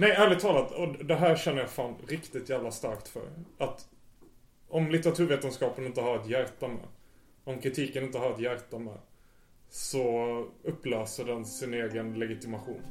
Nej, ärligt talat. Och det här känner jag fan riktigt jävla starkt för. Att om litteraturvetenskapen inte har ett hjärta med. Om kritiken inte har ett hjärta med. Så upplöser den sin egen legitimation.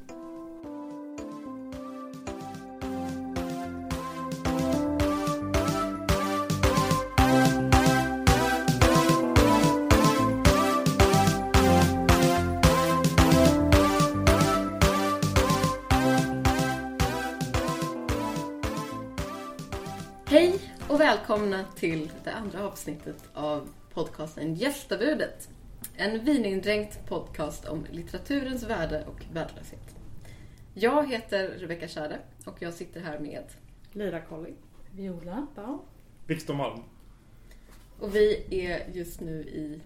Välkomna till det andra avsnittet av podcasten Gästabudet. En vinindränkt podcast om litteraturens värde och värdelöshet. Jag heter Rebecka Schade och jag sitter här med Lyra Colley. Viola Baum. Viktor Malm. och vi är just nu i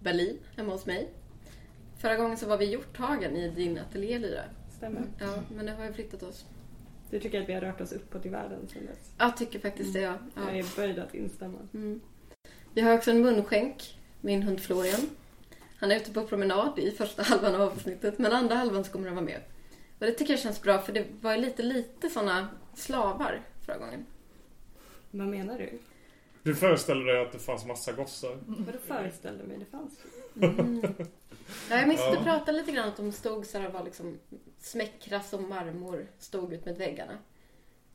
Berlin hemma hos mig. Förra gången så var vi i Hjorthagen i din ateljé Lyra. Stämmer. Ja, men nu har vi flyttat oss. Du tycker att vi har rört oss uppåt i världen sen dess? Jag tycker faktiskt det, ja. Jag ja. är böjd att instämma. Mm. Vi har också en munskänk, min hund Florian. Han är ute på promenad i första halvan av avsnittet, men andra halvan så kommer han vara med. Och det tycker jag känns bra, för det var ju lite, lite såna slavar förra gången. Vad menar du? Du föreställer dig att det fanns massa gossar? Vadå föreställde mig? Det fanns Mm. Ja, jag minns att du pratade lite grann att de stod så här och var liksom smäckra som marmor, stod ut med väggarna.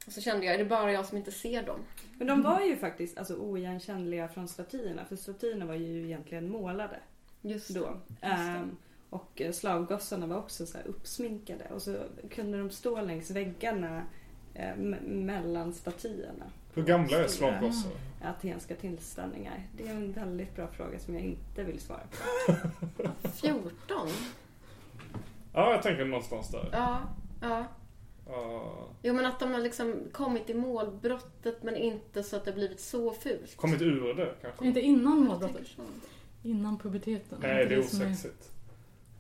Och så kände jag, är det bara jag som inte ser dem? Men de var ju faktiskt alltså, oigenkännliga från statyerna. För statyerna var ju egentligen målade Just då. Ehm, och eh, slavgossarna var också så här uppsminkade. Och så kunde de stå längs väggarna eh, mellan statyerna. Hur gamla är slavgossar? Atenska tillställningar. Det är en väldigt bra fråga som jag inte vill svara på. 14? Ja, jag tänker någonstans där. Ja, ja. Ja. Jo men att de har liksom kommit i målbrottet men inte så att det har blivit så fult. kommit ur det kanske? Inte innan målbrottet. Innan puberteten. Nej, Inte det är osexigt.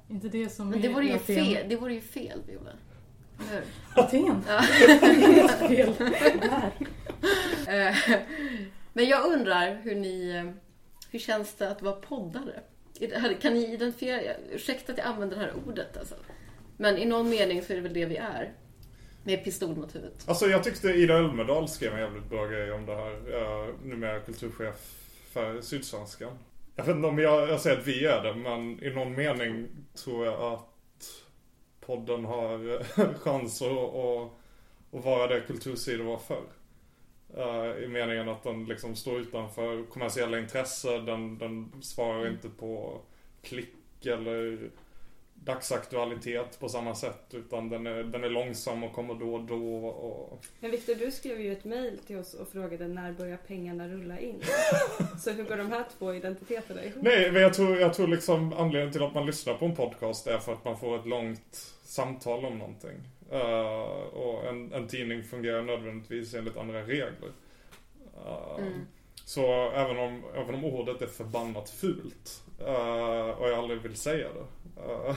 Inte det som Men det är vore ju Aten. fel, det vore ju fel Viola. Aten? Ja. Fel. Eh, Men jag undrar hur ni... eh, Hur känns det att vara poddare? Kan ni identifiera... Ursäkta att jag använder det här ordet alltså. Men i någon mening så är det väl det vi är. Med pistol mot huvudet. Alltså jag tyckte Ida Ölmedal skrev en jävligt bra grej om det här. Uh, numera kulturchef för Sydsvenskan. Jag vet inte om jag, jag säger att vi är det, men i någon mening tror jag att podden har eh, chanser att, att, att vara det kultursidor var förr. Eh, I meningen att den liksom står utanför kommersiella intressen. Den, den svarar inte på klick eller dagsaktualitet på samma sätt. Utan den är, den är långsam och kommer då och då. Och... Men Viktor, du skrev ju ett mejl till oss och frågade när börjar pengarna rulla in? Så hur går de här två identiteterna ihop? Nej, men jag tror, jag tror liksom anledningen till att man lyssnar på en podcast är för att man får ett långt samtal om någonting. Eh, och en, en tidning fungerar nödvändigtvis enligt andra regler. Eh, Mm. Så även om, även om ordet är förbannat fult eh, och jag aldrig vill säga det.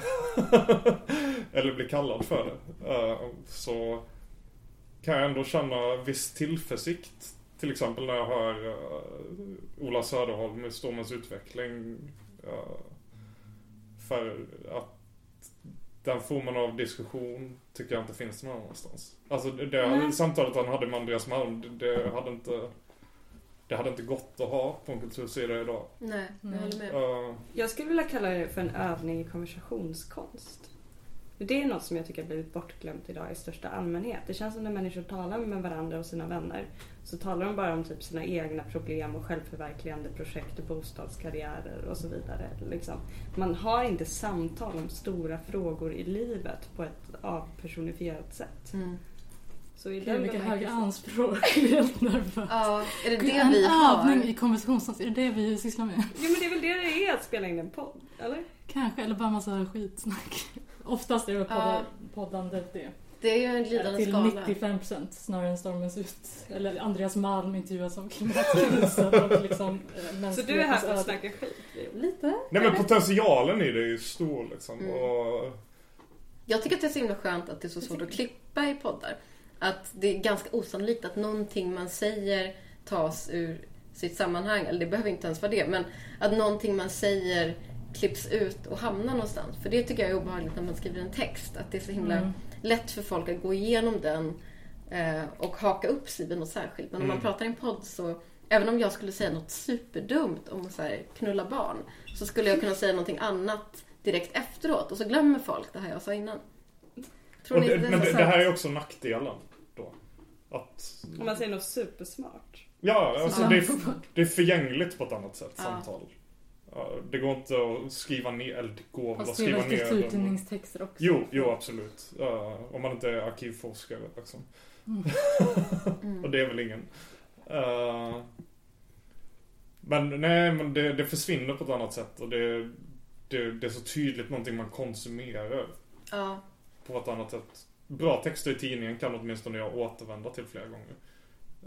eller bli kallad för det. så kan jag ändå känna viss tillförsikt. Till exempel när jag hör uh, Ola Söderholm i Stormens utveckling. för att den formen av diskussion tycker jag inte finns någon annanstans. Alltså det, Nej. samtalet han hade med Andreas Malm, det, det hade inte det hade inte gått att ha på en kultursida idag. Nej, jag Nej. håller med. Eh, Jag skulle vilja kalla det för en övning i konversationskonst. Det är något som jag tycker har blivit bortglömt idag i största allmänhet. Det känns som när människor talar med varandra och sina vänner så talar de bara om typ sina egna problem och självförverkligande projekt och bostadskarriärer och så vidare. Liksom. Man har inte samtal om stora frågor i livet på ett avpersonifierat sätt. Mm. Så i Gud, vilka höga anspråk. Jag är helt nervös. Ja, är det det en vi övning har? i konversationsdans, är det det vi sysslar med? Jo men det är väl det det är att spela in en podd, eller? Kanske, eller bara massa skitsnack. Oftast är det Ja. podd, poddandet det. Det är ju en glidande Till skala. 95% snarare än stormens ut. Eller Andreas Malm intervjuas om klimatkrisen liksom eh, Så du är här för att snacka skit? Lite. Nej men potentialen i det är ju stor liksom. Mm. Och, Jag tycker att det är så himla skönt att det är så svårt att klippa i poddar. Att det är ganska osannolikt att någonting man säger tas ur sitt sammanhang. Eller det behöver inte ens vara det. Men att någonting man säger klipps ut och hamnar någonstans. För det tycker jag är obehagligt när man skriver en text. Att det är så himla Mm. Lätt för folk att gå igenom den eh, och haka upp sig vid något särskilt. Men om man Mm. pratar i en podd så Även om jag skulle säga något superdumt om att så här, knulla barn så skulle jag kunna säga någonting annat direkt efteråt och så glömmer folk det här jag sa innan. Tror ni det, inte men det det, är så det här sant? är också nackdelen då. Att... Om man säger något supersmart. Ja, alltså det är, det är förgängligt på ett annat sätt, Ja. samtal. Det går inte att skriva ner, eller det går väl Och att skriva skriva ner dem. kulturtidningstexter också. Jo, jo absolut. Ja, om man inte är arkivforskare liksom. Mm. Och det är väl ingen. Eh, men nej, men det, det försvinner på ett annat sätt och det, det, det är så tydligt någonting man konsumerar Ja. på ett annat sätt. Bra texter i tidningen kan åtminstone jag återvända till flera gånger.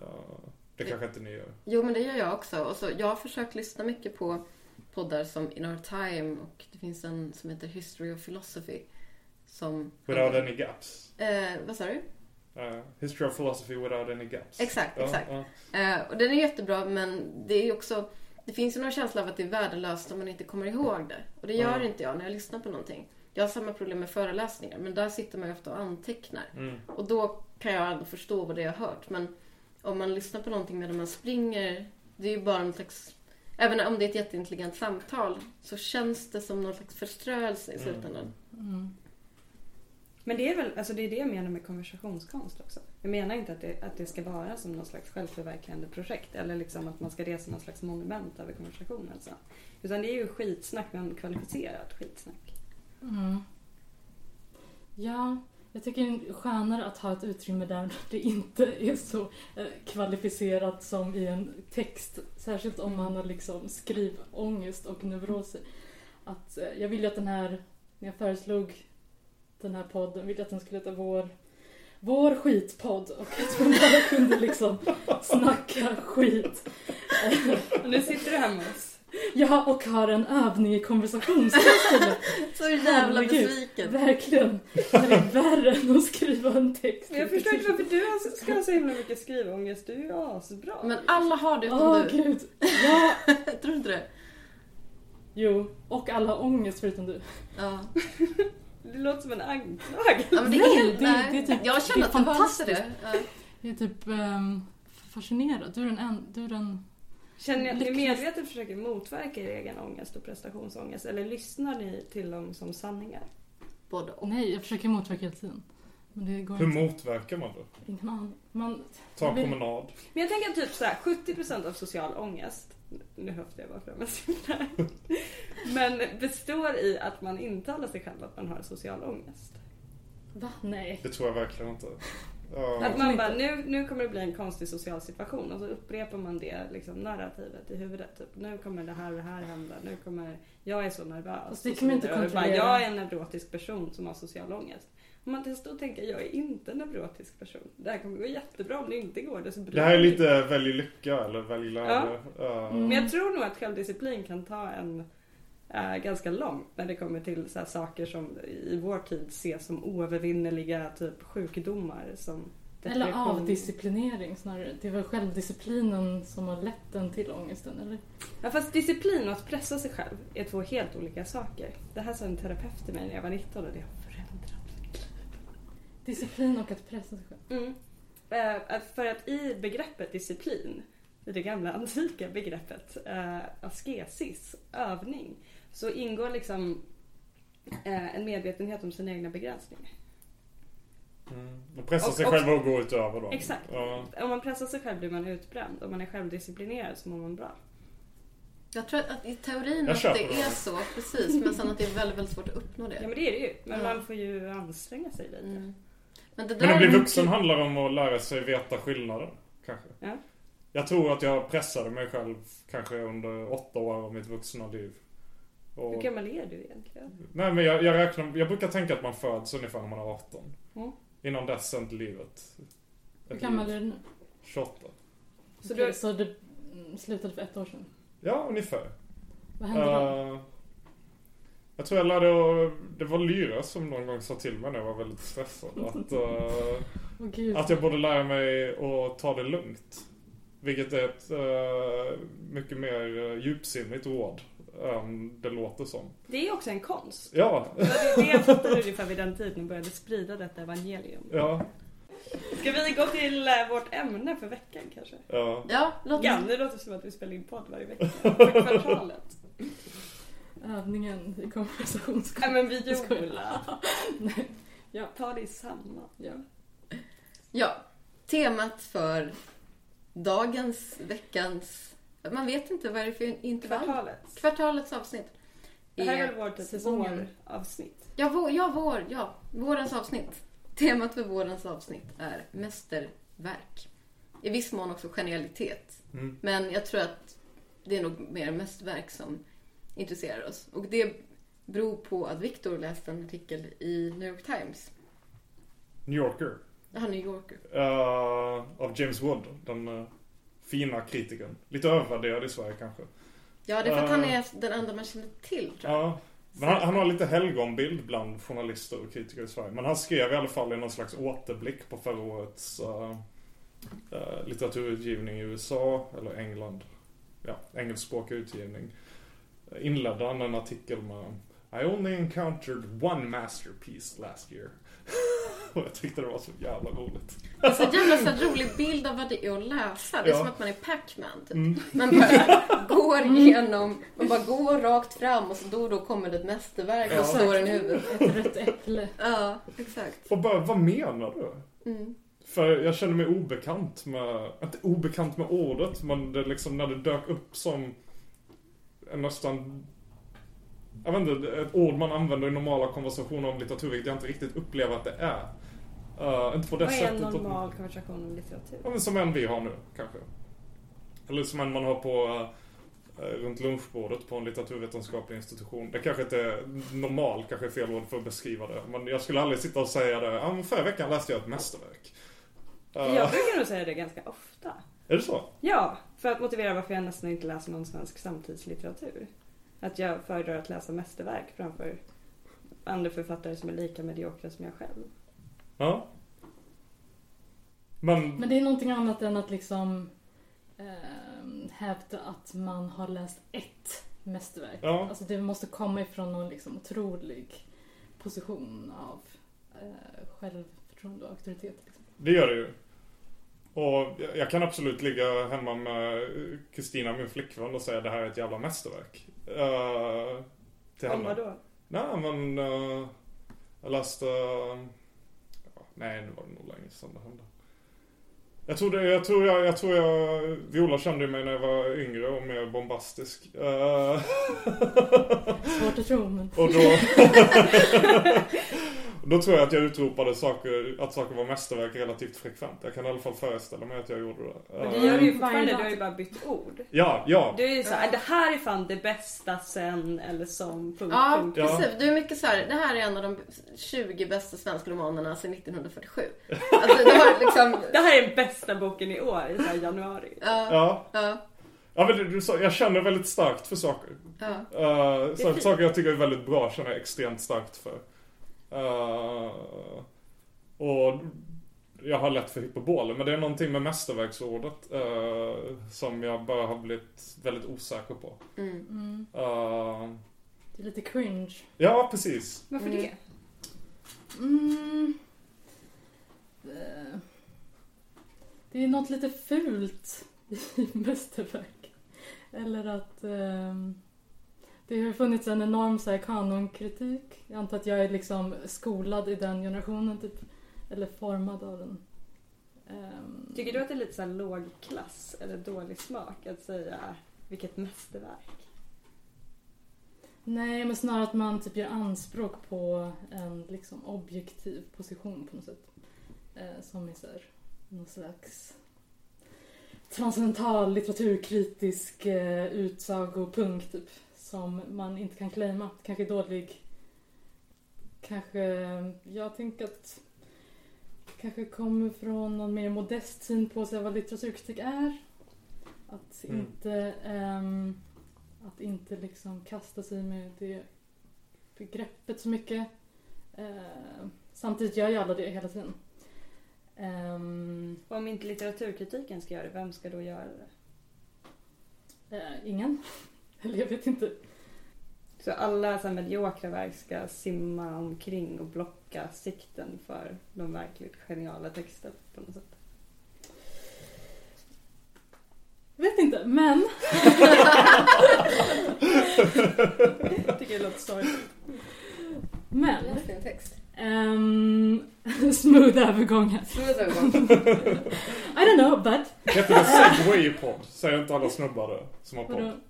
Eh, det kanske inte ni gör. Jo, men det gör jag också. Och så, jag har försökt lyssna mycket på poddar som In Our Time och det finns en som heter History of Philosophy. Som... Without any gaps. Eh, vad sa du? Eh, history of philosophy without any gaps. Exakt, exakt. ja. Eh, och den är jättebra men det är också Det finns ju någon känsla av att det är värdelöst om man inte kommer ihåg det. Och det gör inte jag när jag lyssnar på någonting. Jag har samma problem med föreläsningar men där sitter man ju ofta och antecknar. Mm. Och då kan jag ändå förstå vad det är jag har hört. Men om man lyssnar på någonting medan man springer Det är ju bara en slags Även om det är ett jätteintelligent samtal så känns det som någon slags förströelse i Mm. slutändan. Mm. Men det är väl, alltså det är det jag menar med konversationskonst också. Jag menar inte att det, att det ska vara som någon slags självförverkligande projekt eller liksom att man ska resa någon slags monument över konversationen. Så. Utan det är ju skitsnack men kvalificerat skitsnack. Mm. Ja, jag tycker det är skönare att ha ett utrymme där det inte är så eh, kvalificerat som i en text. Särskilt om man har liksom skrivångest och neuroser. Att, eh, jag vill ju att den här, när jag föreslog den här podden, ville jag att den skulle heta Vår, vår skitpodd och att man bara kunde liksom snacka skit. Och nu sitter du hemma hos Ja, och har en övning i konversationskonst Så jävla Herregud. besviken. Verkligen. Det är värre än att skriva en text. Men jag förstår inte varför du ska ha så himla mycket skrivångest. Du är ju asbra. Men alla har det utom Åh du. gud. Ja. Tror du inte det? Jo, och alla har ångest förutom du. Ja. Det låter som en anklagelse. ja men det Nej, är, det- nej. det är typ- jag känner det är att det var inte fantastiskt. det. Ja. Jag är typ um, fascinerad. Du är den en, du är den... Känner ni att ni medvetet försöker motverka er egen ångest och prestationsångest? Eller lyssnar ni till dem som sanningar? Både och. Nej, jag försöker motverka hela tiden. Men det går Hur inte. motverkar man det? Ingen aning. Man... Ta en Men- promenad. Men jag tänker typ så här, 70% av social ångest, nu höftar jag bara fram en siffra, men består i att man intalar sig själv att man har social ångest. Va? Nej. Det tror jag verkligen inte. Ja. Att man bara, nu, nu kommer det bli en konstig social situation och så upprepar man det liksom, narrativet i huvudet. Typ, nu kommer det här och det här hända, nu kommer, jag är så nervös. Det kan man inte. Och bara, kontrollera. Jag är en neurotisk person som har social ångest. Om man testar och tänker, jag är inte en neurotisk person. Det här kommer gå jättebra om det inte går. Det, så Det här är lite välj lycka eller välj glädje. Ja. Mm. Men jag tror nog att självdisciplin kan ta en äh, ganska långt när det kommer till så saker som i vår tid ses som oövervinnerliga typ sjukdomar som Eller avdisciplinering snarare. Det är väl självdisciplinen som har lett den till ångesten, eller? Ja, fast disciplin och att pressa sig själv är två helt olika saker. Det här sa en terapeut till mig när jag var 19 och det har förändrat Disciplin och att pressa sig själv. Mm. Eh, för att i begreppet disciplin, i det gamla antika begreppet eh, askesis, övning, så ingår liksom eh, en medvetenhet om sina egna begränsningar. Mm. Och pressa sig och- själv och gå utöver dem. Exakt. Ja. Om man pressar sig själv blir man utbränd. Om man är självdisciplinerad så mår man bra. Jag tror att i teorin att det det. är så, precis. Men sen att det är väldigt, väldigt svårt att uppnå det. Ja men det är det ju. Men Ja. man får ju anstränga sig lite. Mm. Men, det Men att bli mycket- vuxen handlar om att lära sig veta skillnaden. Kanske. Ja. Jag tror att jag pressade mig själv kanske under åtta år av mitt vuxna liv. Och, Hur gammal är du egentligen? nej men jag, jag räknar, jag brukar tänka att man föds ungefär när man är 18. Mm. Innan dess är inte livet. Hur gammal är du nu? 28. Så du- så mm, slutade för ett år sedan? Ja, ungefär. Vad hände då? Eh, jag tror jag lärde att, det var Lyra som någon gång sa till mig när jag var väldigt stressad. Att, gud. att jag borde lära mig att ta det lugnt. Vilket är ett eh, mycket mer uh, djupsinnigt råd än det låter som. Det är också en konst. Ja, Det var det jag fattade ungefär vid den tiden och började sprida detta evangelium. ja, Ska vi gå till eh, vårt ämne för veckan kanske? ja. Ja, låt Ja, det låter som att vi spelar in podd varje vecka. För kvartalet. Övningen i Nej konversationsskolan. men Viola. Nej. Ja. Ta det samman. Ja. Ja, temat för dagens, veckans... Man vet inte vad det är för intervall. Kvartalet. Kvartalets avsnitt. Det här är väl vårt säsongen. våravsnitt. Ja, vår, ja, vår, ja, vårens avsnitt. Temat för vårens avsnitt är mästerverk. I viss mån också genialitet. Mm. Men jag tror att det är nog mer mästerverk som intresserar oss. Och det beror på att Viktor läste en artikel i New York Times. New Yorker. Är New Yorker. eh, av James Wood, den eh, fina kritikern. Lite övervärderad i Sverige kanske. Ja, det är för att han Eh. är den enda man känner till, tror jag. Ja. Men han, han har lite helgonbild bland journalister och kritiker i Sverige. Men han skrev i alla fall i någon slags återblick på förra årets uh, litteraturutgivning i USA, eller England. Ja, engelskspråkig utgivning. Uh, inledde han en artikel med I only encountered one masterpiece last year. Och jag tyckte det var så jävla roligt. Det är så jävla så rolig bild av vad det är att läsa. Det är Ja. som att man är Pac-Man, typ. Mm. Man bara går igenom, man bara går rakt fram och så då och då kommer det ett mästerverk Ja. och slår en i huvudet. Ett rött äpple. Ja, exakt. Och bara, vad menar du? Mm. För jag känner mig obekant med, inte obekant med ordet, men det liksom när det dök upp som en nästan, jag vet inte, ett ord man använder i normala konversationer om litteratur, vilket jag inte riktigt upplever att det är. Uh, inte på det Vad är en sättet. att- normal konversation om litteratur? Ja, men som en vi har nu, kanske. Eller som en man har på eh, runt lunchbordet på en litteraturvetenskaplig institution. Det kanske inte är normal, kanske är fel ord för att beskriva det. Men jag skulle aldrig sitta och säga det. Ja, men förra veckan läste jag ett mästerverk. Jag brukar nog säga det ganska ofta. Är det så? Ja, för att motivera varför jag nästan inte läser någon svensk samtidslitteratur. Att jag föredrar att läsa mästerverk framför andra författare som är lika mediokra som jag själv. Ja. Men, Men det är någonting annat än att liksom eh, hävda att man har läst ett mästerverk. Ja. Alltså det måste komma ifrån någon liksom otrolig position av eh, självförtroende och auktoritet. Liksom. det gör det ju. Och jag- jag kan absolut ligga hemma med Kristina, min flickvän, och säga det här är ett jävla mästerverk. Uh, till Om henne. vadå? Nej men eh, jag läste... ja, nej nu var det nog länge sedan det hände. Jag tror, det, jag, tror jag, jag tror jag... Viola kände ju mig när jag var yngre och mer bombastisk. Eh, Svårt att tro men... och då... då tror jag att jag utropade saker, att saker var mästerverk relativt frekvent. Jag kan i alla fall föreställa mig att jag gjorde det. Men det gör du ju fortfarande, du har ju bara bytt ord. Ja, ja. Du är ju såhär, det här är fan det bästa sen eller som punkt, Ja, punkt. Ja. precis. Du är mycket så här, det här är en av de 20 bästa svenska romanerna sedan 1947. Alltså, du har liksom... Det här är den bästa boken i år i så januari. Ja, Ja. ja, ja men du, jag känner väldigt starkt för saker. ja. Uh, saker jag tycker är väldigt bra känner jag extremt starkt för. Eh, och jag har lätt för hyperboler, men det är någonting med mästerverksordet eh, som jag bara har blivit väldigt osäker på. Mm. Mm. Eh, Det är lite cringe. ja, precis. Varför Mm. det? Mm. Eh, Det är något lite fult i mästerverk. Eller att... ehm, Det har funnits en enorm så här, kanonkritik. Jag antar att jag är liksom skolad i den generationen typ. Eller formad av den. Ehm, Tycker du att det är lite så här lågklass eller dålig smak att säga vilket mästerverk? Nej, men snarare att man typ gör anspråk på en liksom objektiv position på något sätt. Eh, som är så här, någon slags transcendental litteraturkritisk eh, utsagopunkt typ. Som man inte kan claima. Kanske dålig. Kanske, jag tänker att kanske kommer från någon mer modest syn på sig vad litteraturkritik är. Att Mm. inte ehm, att inte liksom kasta sig med det begreppet så mycket. Eh, samtidigt gör ju alla det hela tiden. Och om inte litteraturkritiken ska göra det, vem ska då göra det? eh, ingen. Eller jag vet inte. Så alla så här mediokra verk ska simma omkring och blocka sikten för de verkligt geniala texterna på något sätt. Vet inte, men Jag tycker det låter sorgligt. men. Läs din text. ehm, smooth övergång här. Smooth övergång. I don't know, but. Heter det segway-podd? Säger inte alla snubbar det som har podd?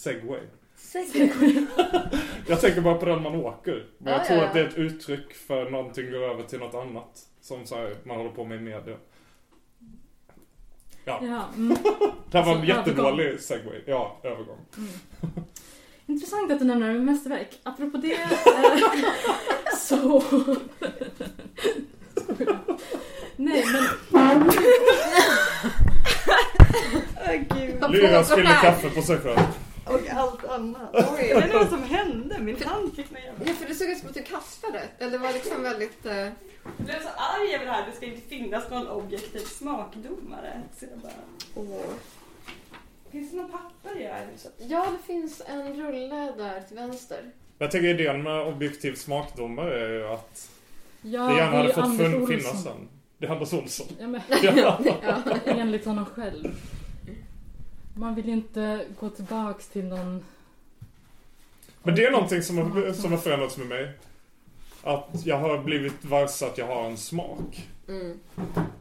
Segway. Segway. Jag tänker bara på den man åker. Men jag Ja, tror ja, att det är ja. ett uttryck för någonting går över till något annat. Som så här, man håller på med i media. Ja, Ja, mm. det här var en Alltså, jättedålig segway. Ja, övergång. Intressant att du nämner mästerverk. Apropå det eh, så... Nej men. Vad Lyra spiller kaffe på sig själv. Och allt annat. Oj. Var det något som hände? Min hand fick mig Ja, för det såg ut som att du kastade. Eller det var liksom väldigt... eh, Jag blev så arg över det här. Det ska inte finnas någon objektiv smakdomare. Så jag bara... åh. Finns det någon papper i det här huset? Ja, det finns en rulle där till vänster. Jag tänker idén med objektiv smakdomare är ju att ja, det gärna är hade fått Anders finnas sen. Det är Anders Olsson. Ja, men, Ja. Ja. enligt honom själv. Man vill ju inte gå tillbaks till någon... Men det är någonting som har, som har förändrats med mig. Att jag har blivit varse att jag har en smak. Mm.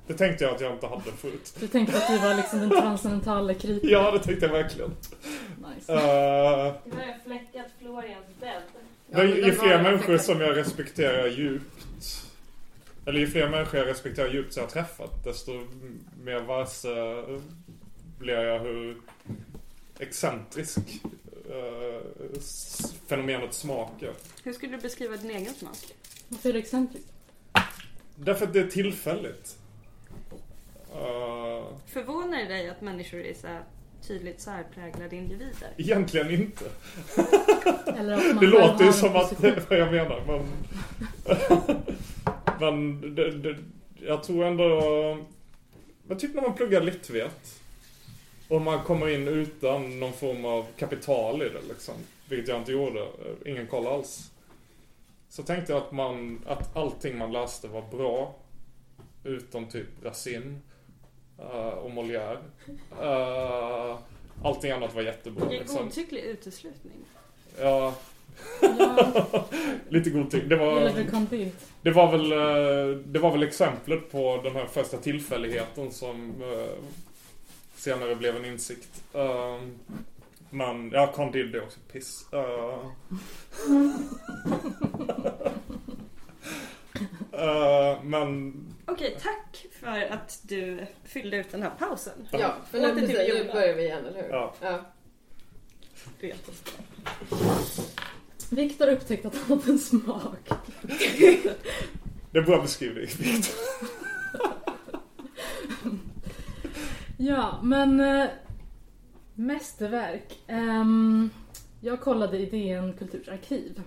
Det tänkte jag att jag inte hade förut. Du tänkte att du var liksom den transcendentala kritikern. Ja, det tänkte jag verkligen. Nice. Uh, Nu har jag fläckat Florians bädd. Ja, ju fler människor fläckad. som jag respekterar djupt. Eller ju fler människor jag respekterar djupt som jag har träffat. Desto mer varse blir jag hur excentrisk uh, s- fenomenet smak är. Hur skulle du beskriva din egen smak? Varför är det excentriskt? Därför att det är tillfälligt. Uh, Förvånar det dig att människor är så här tydligt särpräglade individer? egentligen inte. Eller att man Det själv låter ju en som att det är vad jag menar. Men, men det, det, jag tror ändå... Men typ när man pluggar littvet. Och man kommer in utan någon form av kapital i det liksom. Vilket jag inte gjorde. Ingen koll alls. Så tänkte jag att man, att allting man läste var bra. Utom typ Racine. eh, och Molière. Uh, allting annat var jättebra. Vilken Liksom. godtycklig uteslutning. Ja, Ja, lite godtyck. Det var, det var väl, eh, det var väl exemplet på den här första tillfälligheten som eh, senare blev en insikt. Um, men, ja, Candide är också piss. Uh, uh, men, Okej, tack för att du fyllde ut den här pausen. Ja, för Åter nu, precis, nu börjar vi igen, eller hur? Ja. ja. Viktor upptäckte att han hade en smak. det är bra beskrivning, Victor. Ja, men... äh, mästerverk. Ähm, jag kollade i DN Kulturs arkiv.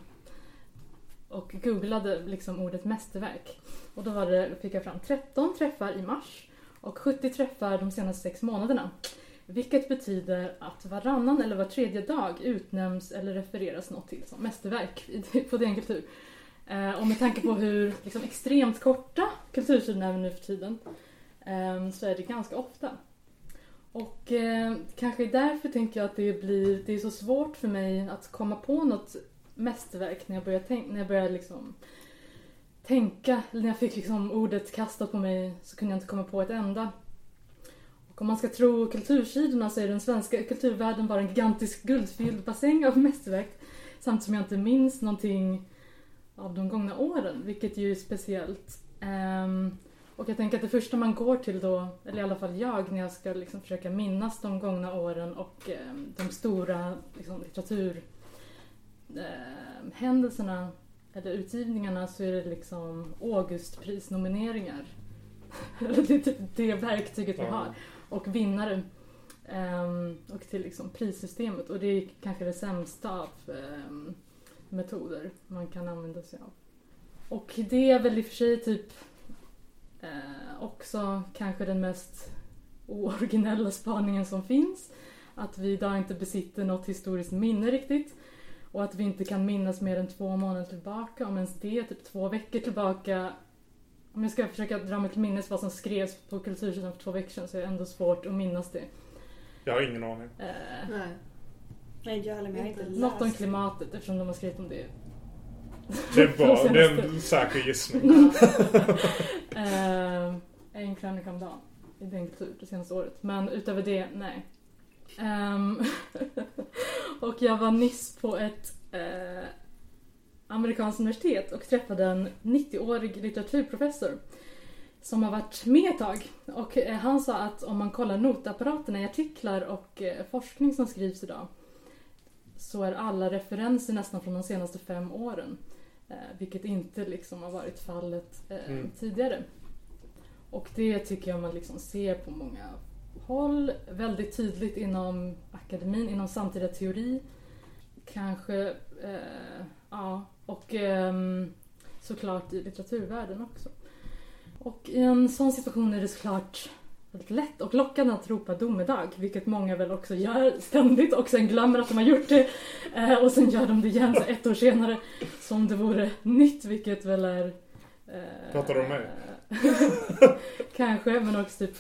Och googlade liksom ordet mästerverk. Och då var det, fick jag fram 13 träffar i mars och 70 träffar de senaste sex månaderna. Vilket betyder att varannan eller var tredje dag utnämns eller refereras något till som mästerverk på DN Kultur. Eh, och med tanke på hur liksom, extremt korta kultursidorna är nu för tiden ehm, så är det ganska ofta. Och eh, kanske därför tänker jag att det blir, det är så svårt för mig att komma på något mästerverk när jag börjar, tänk, när jag börjar liksom tänka, när jag fick liksom ordet kastat på mig så kunde jag inte komma på ett enda. Och om man ska tro kultursidorna så är den svenska kulturvärlden bara en gigantisk guldfylld bassäng av mästerverk. Samtidigt som jag inte minns någonting av de gångna åren, vilket ju är speciellt. Ehm, och jag tänker att det första man går till då, eller i alla fall jag, när jag ska liksom försöka minnas de gångna åren och ehm, de stora liksom, litteraturhändelserna eller utgivningarna så är det liksom Augustprisnomineringar. det är typ det verktyget vi har. Och vinnare. Ehm, och till liksom prissystemet. Och det är kanske det sämsta av ehm, metoder man kan använda sig av. Och det är väl i och för sig typ eh, också kanske den mest ooriginella spaningen som finns. Att vi idag inte besitter något historiskt minne riktigt. Och att vi inte kan minnas mer än två månader tillbaka, om ens det, typ två veckor tillbaka. Om jag ska försöka dra mig till minnes vad som skrevs på Kultursidan för två veckor sedan så är det ändå svårt att minnas det. Jag har ingen aning. Eh, Nej. Nej, jag heller, men jag har inte läst. något om klimatet eftersom de har skrivit om det. Det är. De Det är senaste- en säker gissning. Eh, en krönika om dagen i den kultur det senaste året. Men utöver det, nej. Ehm, och jag var nyss på ett eh, amerikanskt universitet och träffade en 90-årig litteraturprofessor som har varit med ett tag. Och eh, han sa att om man kollar notapparaterna i artiklar och eh, forskning som skrivs idag så är alla referenser nästan från de senaste fem åren. Eh, vilket inte liksom har varit fallet eh, Mm. tidigare. Och det tycker jag man liksom ser på många håll. Väldigt tydligt inom akademin, inom samtida teori. Kanske, eh, ja, och ehm, såklart i litteraturvärlden också. Och i en sån situation är det såklart lätt och lockande att ropa domedag, vilket många väl också gör ständigt och sen glömmer att de har gjort det. Eh, och sen gör de det igen så ett år senare som det vore nytt, vilket väl är... Eh, Pratar du om mig? Kanske, men också typ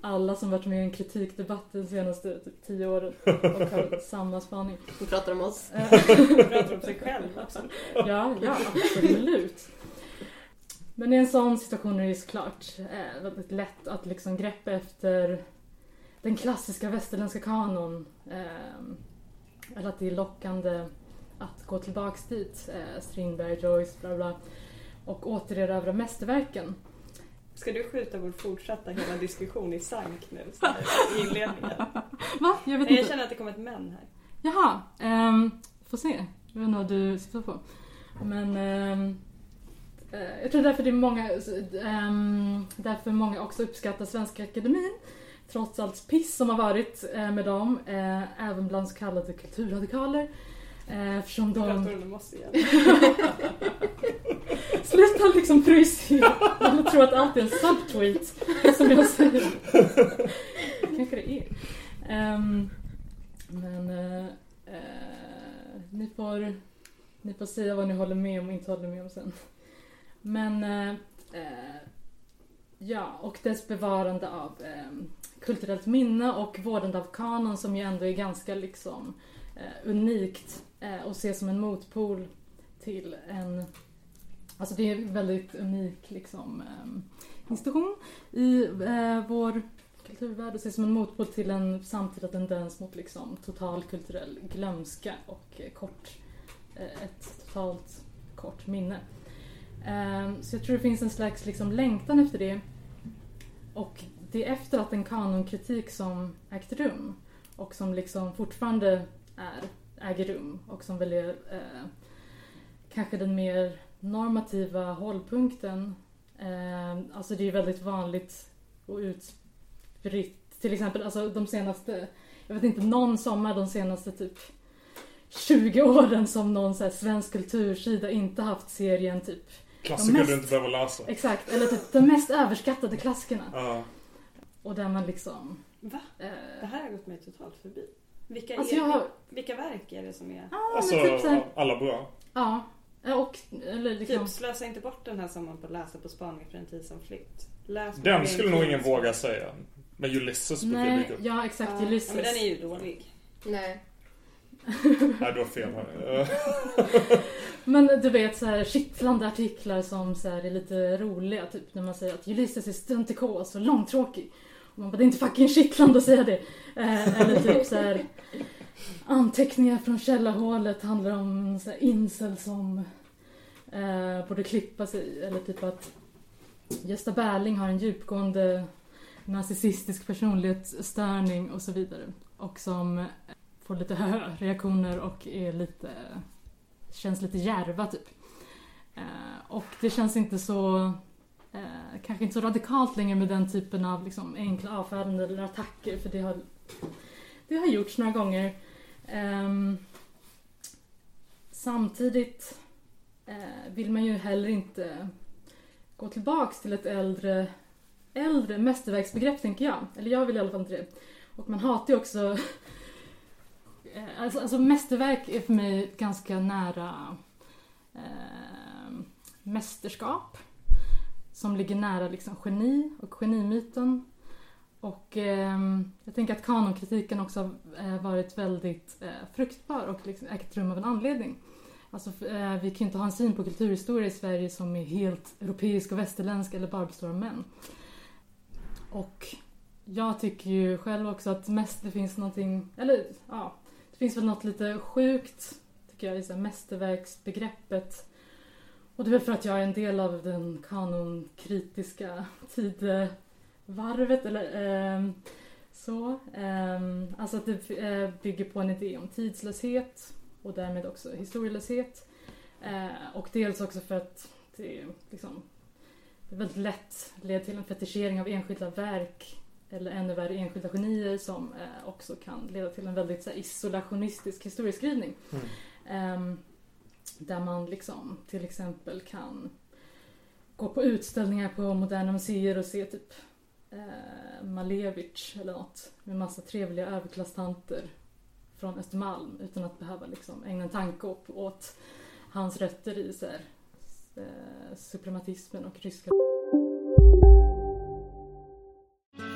alla som varit med i en kritikdebatt de senaste typ, tio åren och har samma spaning. Vi pratar om oss. Eh, pratar om sig själv också. Ja, ja, absolut. Men i en sån situation är det såklart eh, väldigt lätt att liksom greppa efter den klassiska västerländska kanon. Eh, eller att det är lockande att gå tillbaks dit. Eh, Strindberg, Joyce, bla bla. Och återerövra mästerverken. Ska du skjuta vår fortsatta hela diskussion i sank nu i inledningen? Va? Jag vet Nej, jag inte. känner att det kommer ett men här. Jaha, ehm, får se. Jag vet inte vad du syftar på. Men eh, jag tror därför det är många, ehm, därför många också uppskattar Svenska Akademin. Trots allt piss som har varit eh, med dem, eh, även bland så kallade kulturradikaler. Eh, eftersom Nu pratar de... du om oss igen. Sluta liksom projicera eller tro att allt är en subtweet som jag säger. Kanske det är. Ehm, men eh, eh, ni, får, ni får säga vad ni håller med om och inte håller med om sen. Men eh, eh, ja, och dess bevarande av eh, kulturellt minne och vårdande av kanon som ju ändå är ganska liksom eh, unikt eh, och ses som en motpol till en Alltså det är en väldigt unik liksom, eh, institution i eh, vår kulturvärld och ses som en motpol till en samtida tendens mot liksom, total kulturell glömska och eh, kort, eh, ett totalt kort minne. Ehm, så jag tror det finns en slags liksom, längtan efter det. Och det är efter att en kanonkritik som ägt rum och som liksom fortfarande är, äger rum och som väl är eh, kanske den mer normativa hållpunkten. Eh, alltså det är väldigt vanligt och utspritt. Till exempel alltså de senaste, jag vet inte, någon sommar de senaste typ 20 åren som någon så här svensk kultursida inte haft serien typ Klassiker mest- du inte behöver läsa. Exakt, eller typ de mest överskattade klassikerna. Ja. Och där man liksom... Va? Eh, Det här har gått mig totalt förbi. Vilka, alltså är, jag har... vilka verk är det som är... Ja, Alltså, typ så här, alla bra. ja. Och, eller liksom... Typ slösa inte bort den här sommaren på att läsa på spaning för en tid som flytt. Läs Den skulle nog ingen våga säga. Men Ulysses brukar Nej, dyka upp. ja exakt. Ja, Ulysses. Men den är ju dålig. Nej. Nej, du har fel Men du vet så här kittlande artiklar som så här är lite roliga. Typ när man säger att Ulysses är stuntikos och långtråkig. Och man bara, det är inte fucking kittlande att säga det. Eh, eller typ så här anteckningar från källarhålet handlar om så här incel som eh, borde klippa sig. Eller typ att Gösta Berling har en djupgående narcissistisk personlighetsstörning och så vidare. Och som får lite reaktioner och är lite känns lite järva typ. Eh, och det känns inte så, eh, kanske inte så radikalt längre med den typen av liksom, enkla avfärdanden eller attacker för det har, det har gjorts några gånger. Ehm, samtidigt eh, vill man ju heller inte gå tillbaks till ett äldre, äldre mästerverksbegrepp tänker jag. Eller jag vill i alla fall inte det. Och man hatar ju också Eh, alltså, alltså mästerverk är för mig ganska nära eh, mästerskap. Som ligger nära liksom geni och genimyten. Och eh, jag tänker att kanonkritiken också har eh, varit väldigt eh, fruktbar och liksom ägt rum av en anledning. Alltså, eh, vi kan ju inte ha en syn på kulturhistoria i Sverige som är helt europeisk och västerländsk eller bara består av män. Och jag tycker ju själv också att mest det finns någonting, eller ja, det finns väl något lite sjukt, tycker jag, i så här mästerverksbegreppet. Och det är väl för att jag är en del av den kanonkritiska tidevarvet, eller eh, så. Eh, alltså att det eh, bygger på en idé om tidslöshet och därmed också historielöshet. Eh, och dels också för att det liksom det väldigt lätt leder till en fetischering av enskilda verk eller ännu värre enskilda genier som eh, också kan leda till en väldigt så här, isolationistisk historieskrivning. Mm. Ehm, där man liksom till exempel kan gå på utställningar på moderna museer och se typ eh, Malevich eller något med massa trevliga överklasstanter från Östermalm utan att behöva liksom ägna en tanke åt, åt hans rötter i så här, eh, suprematismen och ryska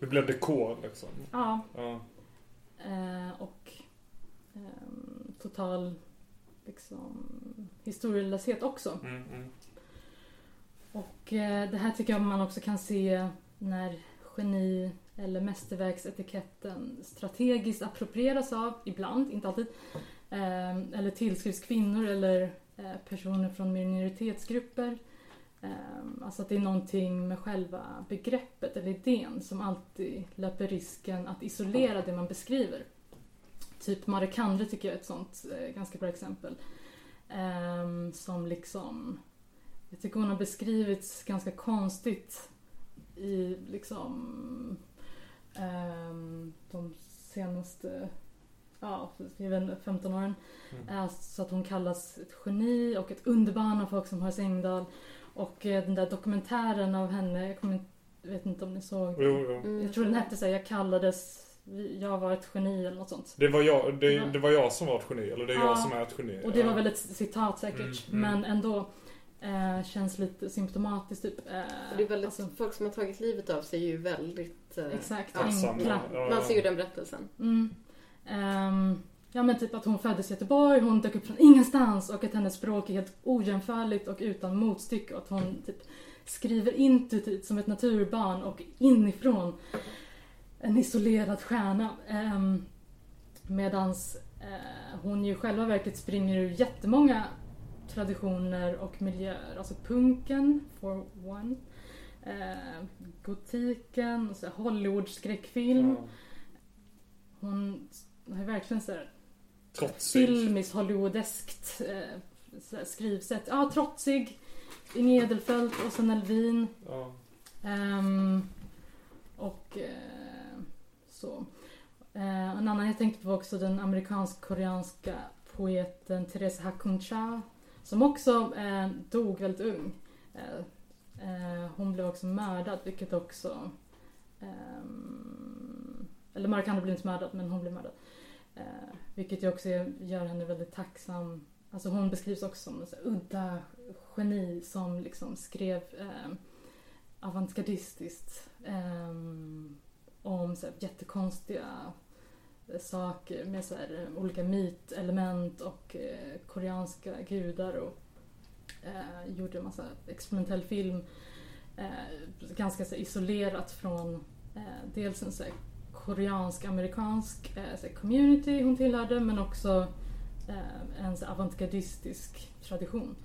Det blev dekor liksom. Ja, Ja. eh, och ehm, total liksom, historielöshet också. Mm, mm. Och eh, det här tycker jag man också kan se när geni eller mästerverksetiketten strategiskt approprieras av, ibland, inte alltid, eh, eller tillskrivs kvinnor eller eh, personer från minoritetsgrupper. Eh, alltså att det är någonting med själva begreppet eller idén som alltid löper risken att isolera det man beskriver. Typ Marie tycker jag är ett sånt eh, ganska bra exempel. Eh, som liksom jag tycker hon har beskrivits ganska konstigt i liksom ehm, de senaste ja, jag vet inte, 15 åren. Mm. Så att hon kallas ett geni och ett underbarn av folk som Horace Engdahl. Och eh, den där dokumentären av henne, jag, kommer inte, jag vet inte om ni såg Jo, jo. Mm. Jag tror den hette såhär, jag kallades, jag var ett geni eller något sånt. Det var, jag, det, det var jag som var ett geni, eller det är Ja. jag som är ett geni. Och det var Ja. väl ett citat säkert, Mm, mm. men ändå eh, känns lite symptomatiskt typ. Eh, För det är väldigt, alltså, Folk som har tagit livet av sig är ju väldigt... eh, Exakt, ja, enkla. Ja, Man ser ju den berättelsen. Mm. Ehm, ja men typ att hon föddes i Göteborg, hon dök upp från ingenstans och att hennes språk är helt ojämförligt och utan motstycke och att hon typ skriver intuitivt som ett naturbarn och inifrån en isolerad stjärna. Um, medans Eh, hon ju själva verket springer ur jättemånga traditioner och miljöer. Alltså punken, for one. Eh, gotiken, Hollywood-skräckfilm. Ja. Hon har verkligen så här Trotsig. filmiskt, hollywoodeskt eh, skrivsätt. Ja, trotsig. Inge Edelfelt, Åsa Nelvin. Ja. Ehm, och eh, så. Eh, en annan jag tänkte på var också den amerikansk-koreanska poeten Therese Hakuncha som också eh, dog väldigt ung. Eh, eh, hon blev också mördad vilket också ehm, eller Mark Andrew blev inte mördad men hon blev mördad. Eh, vilket ju också gör henne väldigt tacksam. Alltså hon beskrivs också som en udda geni som liksom skrev eh, avantgardistiskt eh, om så här, jättekonstiga eh, saker med så här, eh, olika mytelement och eh, koreanska gudar och eh, gjorde en massa experimentell film eh, ganska så här, isolerat från eh, dels en så här, koreansk-amerikansk eh, community hon tillhörde men också eh, en avantgardistisk tradition.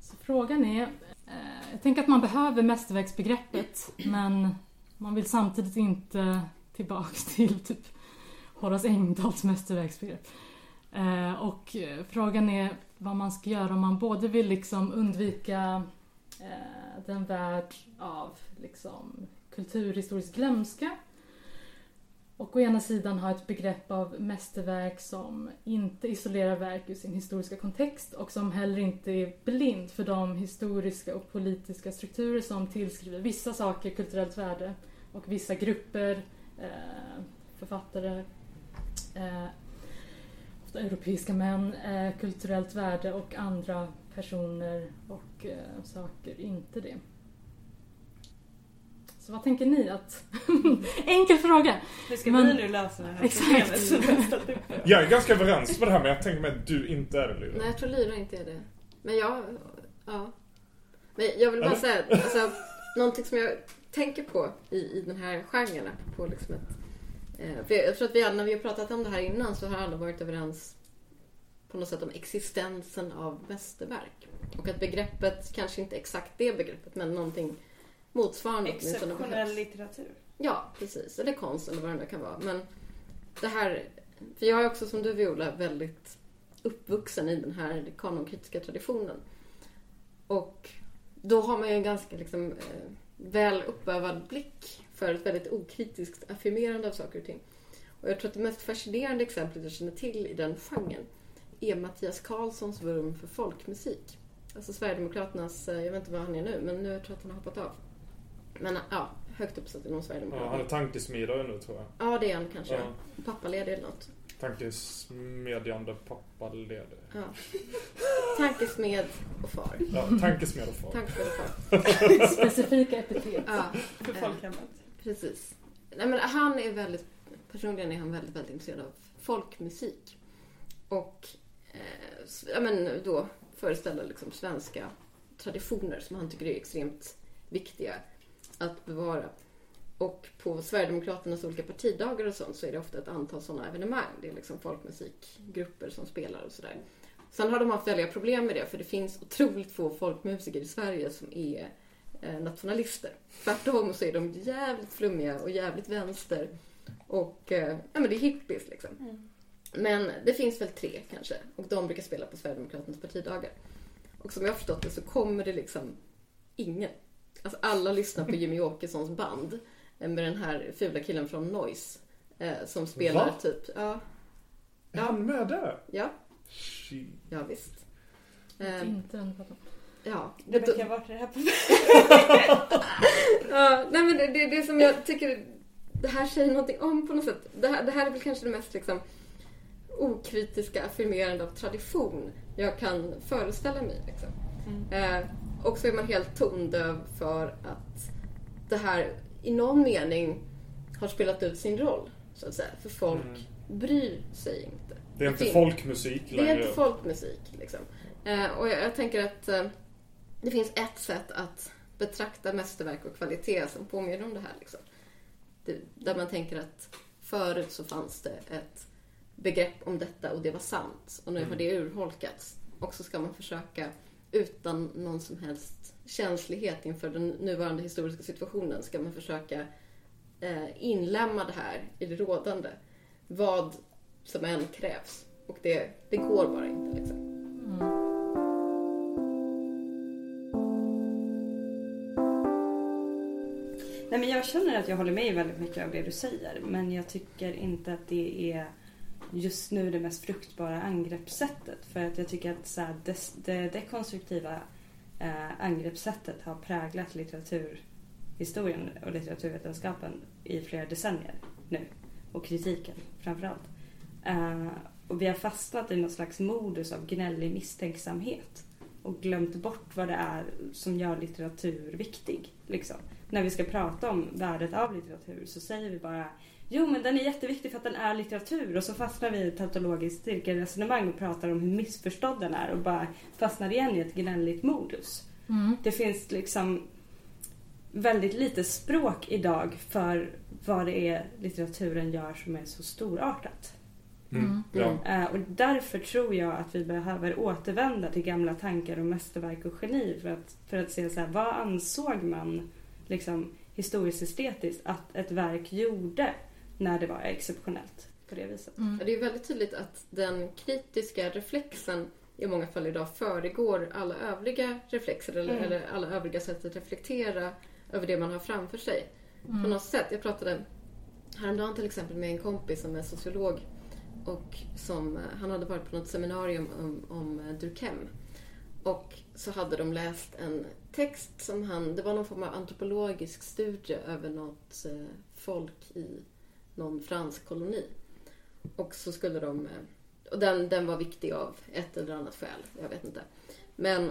Så frågan är, eh, jag tänker att man behöver mästerverksbegreppet men man vill samtidigt inte tillbaks till typ Horace Engdahls mästerverksbegrepp. Eh, och eh, frågan är vad man ska göra om man både vill liksom undvika eh, den värld av liksom kulturhistorisk glömska och å ena sidan ha ett begrepp av mästerverk som inte isolerar verk ur sin historiska kontext och som heller inte är blind för de historiska och politiska strukturer som tillskriver vissa saker kulturellt värde och vissa grupper, eh, författare, eh, ofta europeiska män, eh, kulturellt värde och andra personer och eh, saker inte det. Så vad tänker ni att... Enkel fråga! Hur ska Men- vi nu lösa det här Exakt. problemet? Jag är ganska överens med det här men jag tänker mig att du inte är det Lyra. Nej, jag tror Lyra inte är det. Men jag... Ja. Men jag vill bara Eller? säga, alltså, någonting som jag tänker på i, i den här genren, på liksom ett... Eh, för jag, jag tror att vi alla, när vi har pratat om det här innan så har alla varit överens på något sätt om existensen av mästerverk. Och att begreppet, kanske inte exakt det begreppet, men någonting motsvarande. Exceptionell litteratur. Ja, precis. Eller konst eller vad det nu kan vara. Men det här... För jag är också som du Viola väldigt uppvuxen i den här kanonkritiska traditionen. Och då har man ju en ganska liksom, eh, väl uppövad blick för ett väldigt okritiskt affirmerande av saker och ting. Och jag tror att det mest fascinerande exemplet jag känner till i den genren är Mattias Karlssons vurm för folkmusik. Alltså Sverigedemokraternas, eh, jag vet inte vad han är nu, men nu tror jag att han har hoppat av. Men ja, högt uppsatt inom Ja, Sverigedemokraterna. han är tankesmidare nu tror jag. Ja, det är han kanske. Ja. Pappaledig eller något. Tankesmedjande pappaledig. Ja. Tankesmed och far. Ja, tankesmed och far. Tankesmed och far. Specifika epitet. Ja, För eh, folkhemmet. precis. Nej, men han är väldigt, personligen är han väldigt, väldigt intresserad av folkmusik. Och eh, ja, men då föreställer liksom svenska traditioner som han tycker är extremt viktiga att bevara. Och på Sverigedemokraternas olika partidagar och sånt så är det ofta ett antal sådana evenemang. Det är liksom folkmusikgrupper som spelar och sådär. Sen har de haft väldiga problem med det för det finns otroligt få folkmusiker i Sverige som är eh, nationalister. Tvärtom så är de jävligt flummiga och jävligt vänster. Och eh, ja, men det är hippies liksom. Men det finns väl tre kanske och de brukar spela på Sverigedemokraternas partidagar. Och som jag har förstått det så kommer det liksom ingen. Alltså alla lyssnar på Jimmy Åkessons band eh, med den här fula killen från Noise eh, som spelar Va? typ... Ja, Är han med där? ja, Shit. ja visst. Eh, Inte den pappan. ja. Rebecka, vart är det här på Ja, nej men det, det, det som jag tycker det här säger någonting om på något sätt. Det här, det här är väl kanske det mest liksom, okritiska affirmerande av tradition jag kan föreställa mig. Liksom. Eh, och så är man helt tondöv för att det här i någon mening har spelat ut sin roll. Så att säga. För folk bryr sig inte. Det är inte folkmusik det längre. är inte folkmusik. Liksom. Eh, och jag, jag tänker att eh, det finns ett sätt att betrakta mästerverk och kvalitet som påminner om det här. Liksom. Det, där man tänker att förut så fanns det ett begrepp om detta och det var sant. Och nu har det urholkats. Och så ska man försöka utan någon som helst känslighet inför den nuvarande historiska situationen ska man försöka eh, inlämna det här i det rådande. Vad som än krävs. Och det, det går bara inte. Liksom. Nej, men jag känner att jag håller med i väldigt mycket av det du säger. Men jag tycker inte att det är just nu det mest fruktbara angreppssättet. För att jag tycker att så här, det, det dekonstruktiva eh, angreppssättet har präglat litteraturhistorien och litteraturvetenskapen i flera decennier nu. Och kritiken framförallt. Eh, och vi har fastnat i någon slags modus av gnällig misstänksamhet. Och glömt bort vad det är som gör litteratur viktig. Liksom. När vi ska prata om värdet av litteratur så säger vi bara Jo men den är jätteviktig för att den är litteratur och så fastnar vi i ett tautologiskt cirkelresonemang och pratar om hur missförstådd den är och bara fastnar igen i ett gnälligt modus. Mm. Det finns liksom väldigt lite språk idag för vad det är litteraturen gör som är så storartat. Mm. Ja. Eh, Och därför tror jag att vi behöver återvända till gamla tankar om mästerverk och geni för att, för att se så här, vad ansåg man liksom, historiskt estetiskt att ett verk gjorde när det var exceptionellt på det viset. Det är väldigt tydligt att den kritiska reflexen i många fall idag föregår alla övriga reflexer eller, Mm. eller alla övriga sätt att reflektera över det man har framför sig. Mm. På något sätt. Jag pratade häromdagen till exempel med en kompis som är sociolog och som, eh, han hade varit på något seminarium om, om eh, Durkheim. Och så hade de läst en text som han, det var någon form av antropologisk studie över något eh, folk i någon fransk koloni. Och så skulle de, eh, och den, den var viktig av ett eller annat skäl, jag vet inte. Men,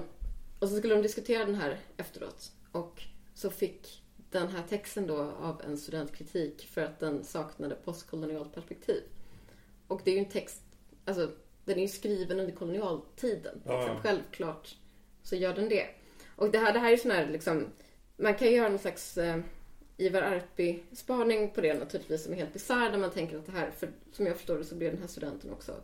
och så skulle de diskutera den här efteråt. Och så fick den här texten då av en studentkritik för att den saknade postkolonialt perspektiv. Och det är ju en text, alltså den är ju skriven under kolonialtiden. Ja. Liksom. Självklart så gör den det. Och det här, det här är sån här liksom, man kan ju göra någon slags eh, Ivar Arpi-spaning på det naturligtvis som är helt bisarr när man tänker att det här, för som jag förstår det så blev den här studenten också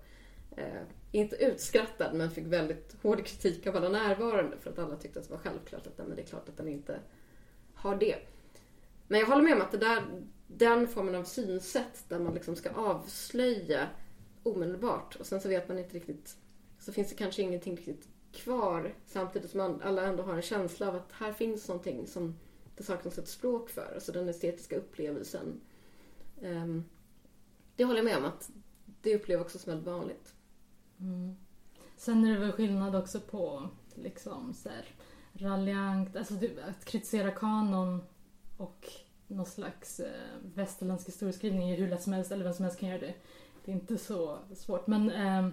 eh, inte utskrattad men fick väldigt hård kritik av alla närvarande för att alla tyckte att det var självklart att nej, men det är klart att den inte har det. Men jag håller med om att det där, den formen av synsätt där man liksom ska avslöja omedelbart och sen så vet man inte riktigt, så finns det kanske ingenting riktigt kvar samtidigt som alla ändå har en känsla av att här finns någonting som det saknas ett språk för, alltså den estetiska upplevelsen. Um, det håller jag med om att det upplever jag också som väldigt vanligt. Mm. Sen är det väl skillnad också på liksom så här, raljant, alltså att kritisera kanon och någon slags eh, västerländsk historieskrivning är hur lätt som helst, eller vem som helst kan göra det. Det är inte så svårt. Men eh,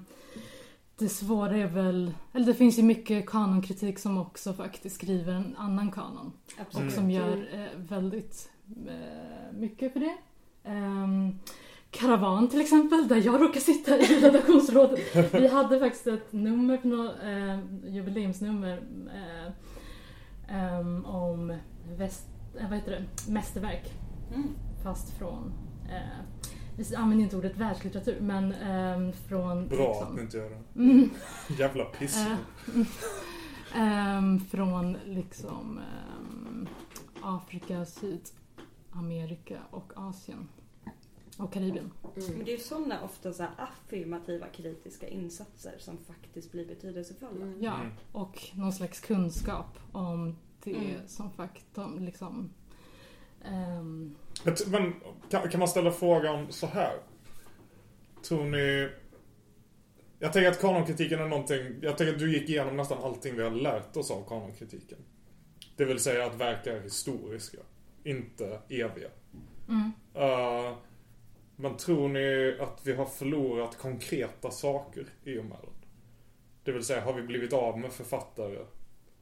det svåra är väl, eller det finns ju mycket kanonkritik som också faktiskt skriver en annan kanon. Absolut. Och som gör eh, väldigt eh, mycket för det. Ehm, Karavan till exempel, där jag råkar sitta i redaktionsrådet. Vi hade faktiskt ett nummer, på nå, eh, jubileumsnummer ehm, om väst, eh, vad heter det? mästerverk. Mm. Fast från, eh, vi använder inte ordet världslitteratur, men ehm, från... Bra liksom- att ni inte gör det. Mm. Jävla piss. Eh, mm. Ehm, från liksom ehm, Afrika, Sydamerika och Asien. Och Karibien. Men det är ju sådana ofta så här affirmativa kritiska insatser som faktiskt blir betydelsefulla. Ja, och någon slags kunskap om det Mm. som faktum liksom... t- Men kan, kan man ställa frågan så här? Tror ni... Jag tänker att kanonkritiken är någonting... Jag tänker att du gick igenom nästan allting vi har lärt oss av kanonkritiken. Det vill säga att verk är historiska. Inte eviga. Mm. Eh, men tror ni att vi har förlorat konkreta saker i och med den? Det vill säga, har vi blivit av med författare?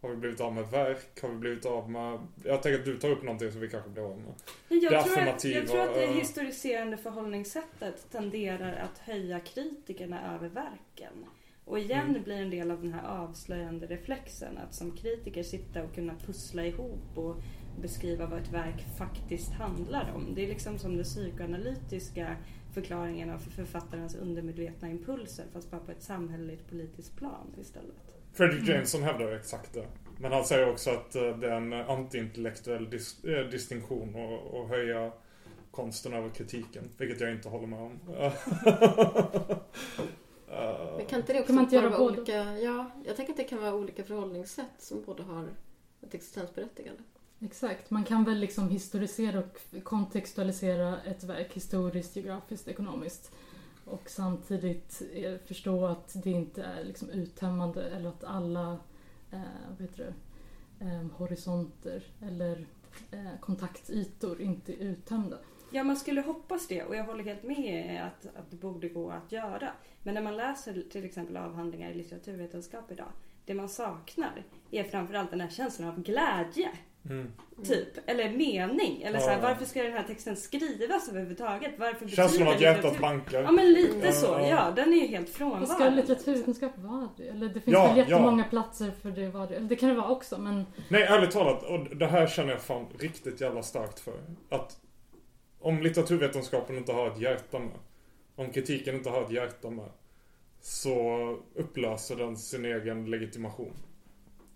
Har vi blivit av med verk? Har vi blivit av med... Jag tänker att du tar upp någonting som vi kanske blir av med. Jag, Det tror att, jag tror att det historiserande förhållningssättet tenderar att höja kritikerna över verken. Och igen Mm. blir en del av den här avslöjande reflexen att som kritiker sitta och kunna pussla ihop och beskriva vad ett verk faktiskt handlar om. Det är liksom som den psykoanalytiska förklaringen av författarens undermedvetna impulser fast bara på ett samhälleligt politiskt plan istället. Fredrik Mm. Jameson hävdar exakt det. Men han säger också att eh, det är en antiintellektuell dis- eh, distinktion och, och höja konsten över kritiken. Vilket jag inte håller med om. Eh, Men kan inte det också Kan man inte göra vara både? olika... Ja, jag tänker att det kan vara olika förhållningssätt som båda har ett existensberättigande. Exakt, man kan väl liksom historisera och kontextualisera ett verk historiskt, geografiskt, ekonomiskt. Och samtidigt eh, förstå att det inte är liksom uttömmande eller att alla eh, vet du, eh, horisonter eller eh, kontaktytor inte är uttömda. Ja, man skulle hoppas det och jag håller helt med att, att det borde gå att göra. Men när man läser till exempel avhandlingar i litteraturvetenskap idag, det man saknar är framförallt den här känslan av glädje. Mm. Typ, eller mening. Eller så här, varför ska den här texten skrivas överhuvudtaget? Varför Känslan av att hjärtat litteratur- bankar. Ja men lite Ja, så, ja. ja. Den är ju helt Vad frånvarande. ska litteraturvetenskap vara det? Eller det finns Ja, väl jättemånga ja. platser för det var det. Eller det kan det vara också men Nej, ärligt talat. Och det här känner jag fan riktigt jävla starkt för. Att om litteraturvetenskapen inte har ett hjärta med. Om kritiken inte har ett hjärta med. Så upplöser den sin egen legitimation.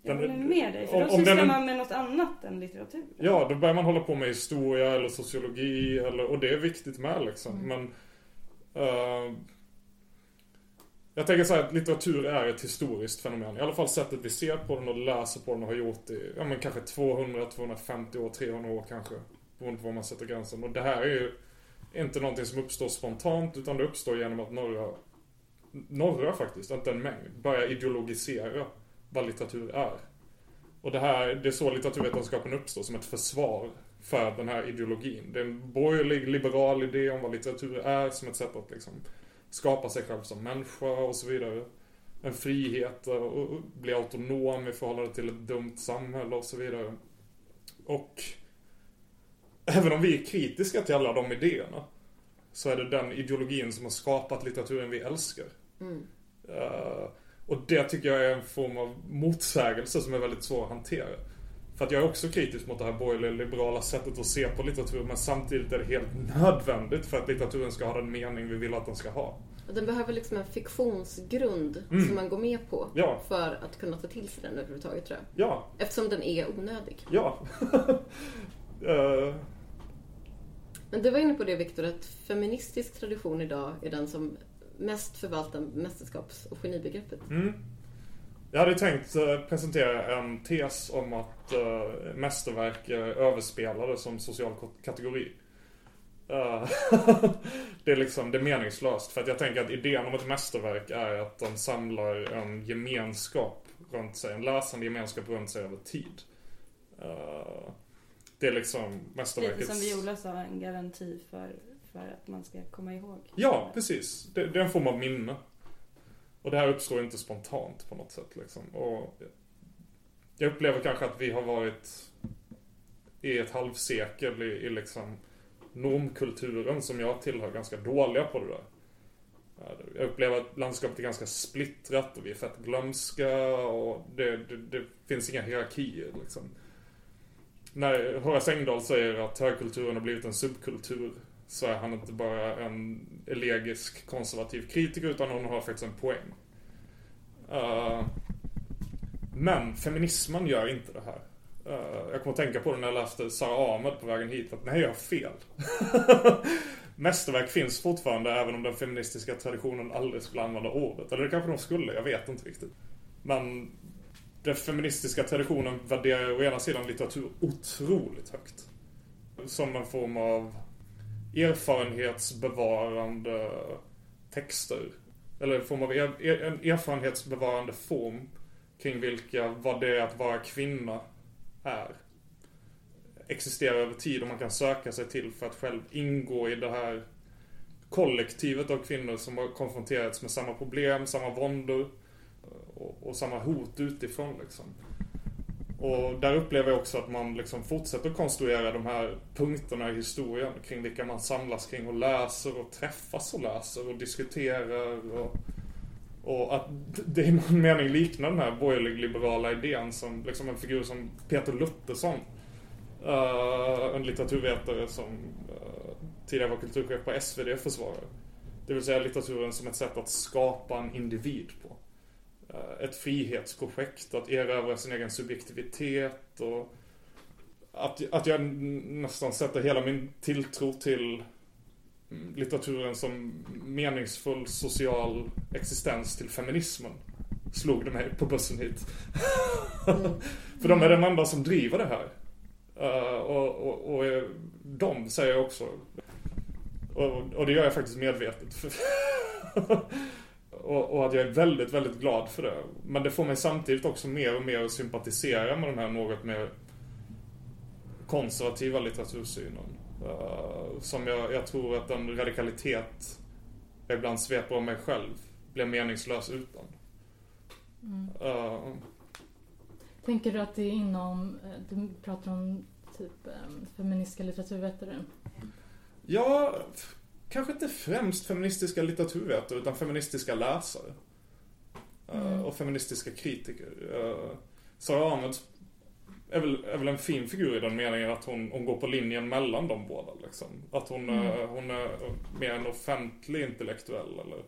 Jag håller med dig, för då sysslar den- man med något annat än litteratur. Ja, då börjar man hålla på med historia eller sociologi eller, och det är viktigt med liksom. Mm. Men eh, jag tänker så här att litteratur är ett historiskt fenomen. I alla fall sättet vi ser på den och läser på den och har gjort i, ja men kanske 200, 250 år, 300 år kanske. Beroende på var man sätter gränsen. Och det här är ju inte någonting som uppstår spontant utan det uppstår genom att några, några faktiskt, inte en mängd, börjar ideologisera vad litteratur är. Och det här, det är så litteraturvetenskapen uppstår, som ett försvar för den här ideologin. Det är en borgerlig, liberal idé om vad litteratur är, som ett sätt att liksom skapa sig själv som människa och så vidare. En frihet och, bli autonom i förhållande till ett dumt samhälle och så vidare. Och även om vi är kritiska till alla de idéerna så är det den ideologin som har skapat litteraturen vi älskar. Mm. Eh, och det tycker jag är en form av motsägelse som är väldigt svår att hantera. För att jag är också kritisk mot det här borgerliga liberala sättet att se på litteratur men samtidigt är det helt nödvändigt för att litteraturen ska ha den mening vi vill att den ska ha. Och den behöver liksom en fiktionsgrund Mm. som man går med på Ja. för att kunna ta till sig den överhuvudtaget tror jag. Ja, Eftersom den är onödig. ja. Eh, Men du var inne på det Viktor, att feministisk tradition idag är den som mest förvaltar mästerskaps och genibegreppet. Mm. Jag hade tänkt eh, presentera en tes om att uh, mästerverk är överspelade som social kategori. Eh, det är liksom, det är meningslöst. För att jag tänker att idén om ett mästerverk är att de samlar en gemenskap runt sig. En läsande gemenskap runt sig över tid. Eh, det är liksom Lite mästerverkets... som Viola sa, en garanti för, för att man ska komma ihåg. Ja, precis. Det, är en form av minne. Och det här uppstår inte spontant på något sätt liksom. Och jag upplever kanske att vi har varit i ett halvsekel i, i liksom normkulturen som jag tillhör ganska dåliga på det där. Jag upplever att landskapet är ganska splittrat och vi är fett glömska och det, det, det finns inga hierarkier liksom. När Horace Engdahl säger att högkulturen har blivit en subkultur så är han inte bara en elegisk konservativ kritiker utan hon har faktiskt en poäng. Uh, men feminismen gör inte det här. Uh, jag kommer att tänka på det när jag läste Sara Ahmed på vägen hit, att nej, jag har fel. Mästerverk finns fortfarande även om den feministiska traditionen aldrig skulle använda ordet. Eller det kanske de skulle, jag vet inte riktigt. Men den feministiska traditionen värderar å ena sidan litteratur otroligt högt. Som en form av erfarenhetsbevarande texter. Eller en form av er, er, en erfarenhetsbevarande form kring vilka, vad det är att vara kvinna är. Existerar över tid och man kan söka sig till för att själv ingå i det här kollektivet av kvinnor som har konfronterats med samma problem, samma våndor och, och samma hot utifrån liksom. Och där upplever jag också att man liksom fortsätter konstruera de här punkterna i historien kring vilka man samlas kring och läser och träffas och läser och diskuterar och, och att det i någon mening liknar den här borgerlig-liberala idén som liksom en figur som Peter Luthersson eh, en litteraturvetare som eh, tidigare var kulturchef på SvD försvarar. Det vill säga litteraturen som ett sätt att skapa en individ på. Eh, ett frihetsprojekt, att erövra sin egen subjektivitet och att, att jag nästan sätter hela min tilltro till mm, litteraturen som meningsfull social existens till feminismen. Slog det mig på bussen hit. Mm. För de är de enda som driver det här. Uh, och, och, och de säger jag också. Och, och det gör jag faktiskt medvetet. och, och att jag är väldigt, väldigt glad för det. Men det får mig samtidigt också mer och mer att sympatisera med den här något mer konservativa litteratursynen. Uh, som jag, jag tror att en radikalitet jag ibland sveper om mig själv blir meningslös utan. Mm. Uh, Tänker du att det är inom, eh, du pratar om typ feministiska litteraturvetare? Ja, kanske inte främst feministiska litteraturvetare utan feministiska läsare. Mm. Och feministiska kritiker. Sara Ahmed är väl, är väl en fin figur i den meningen att hon, hon går på linjen mellan de båda. Liksom. Att hon, mm. hon är mer en offentlig intellektuell eller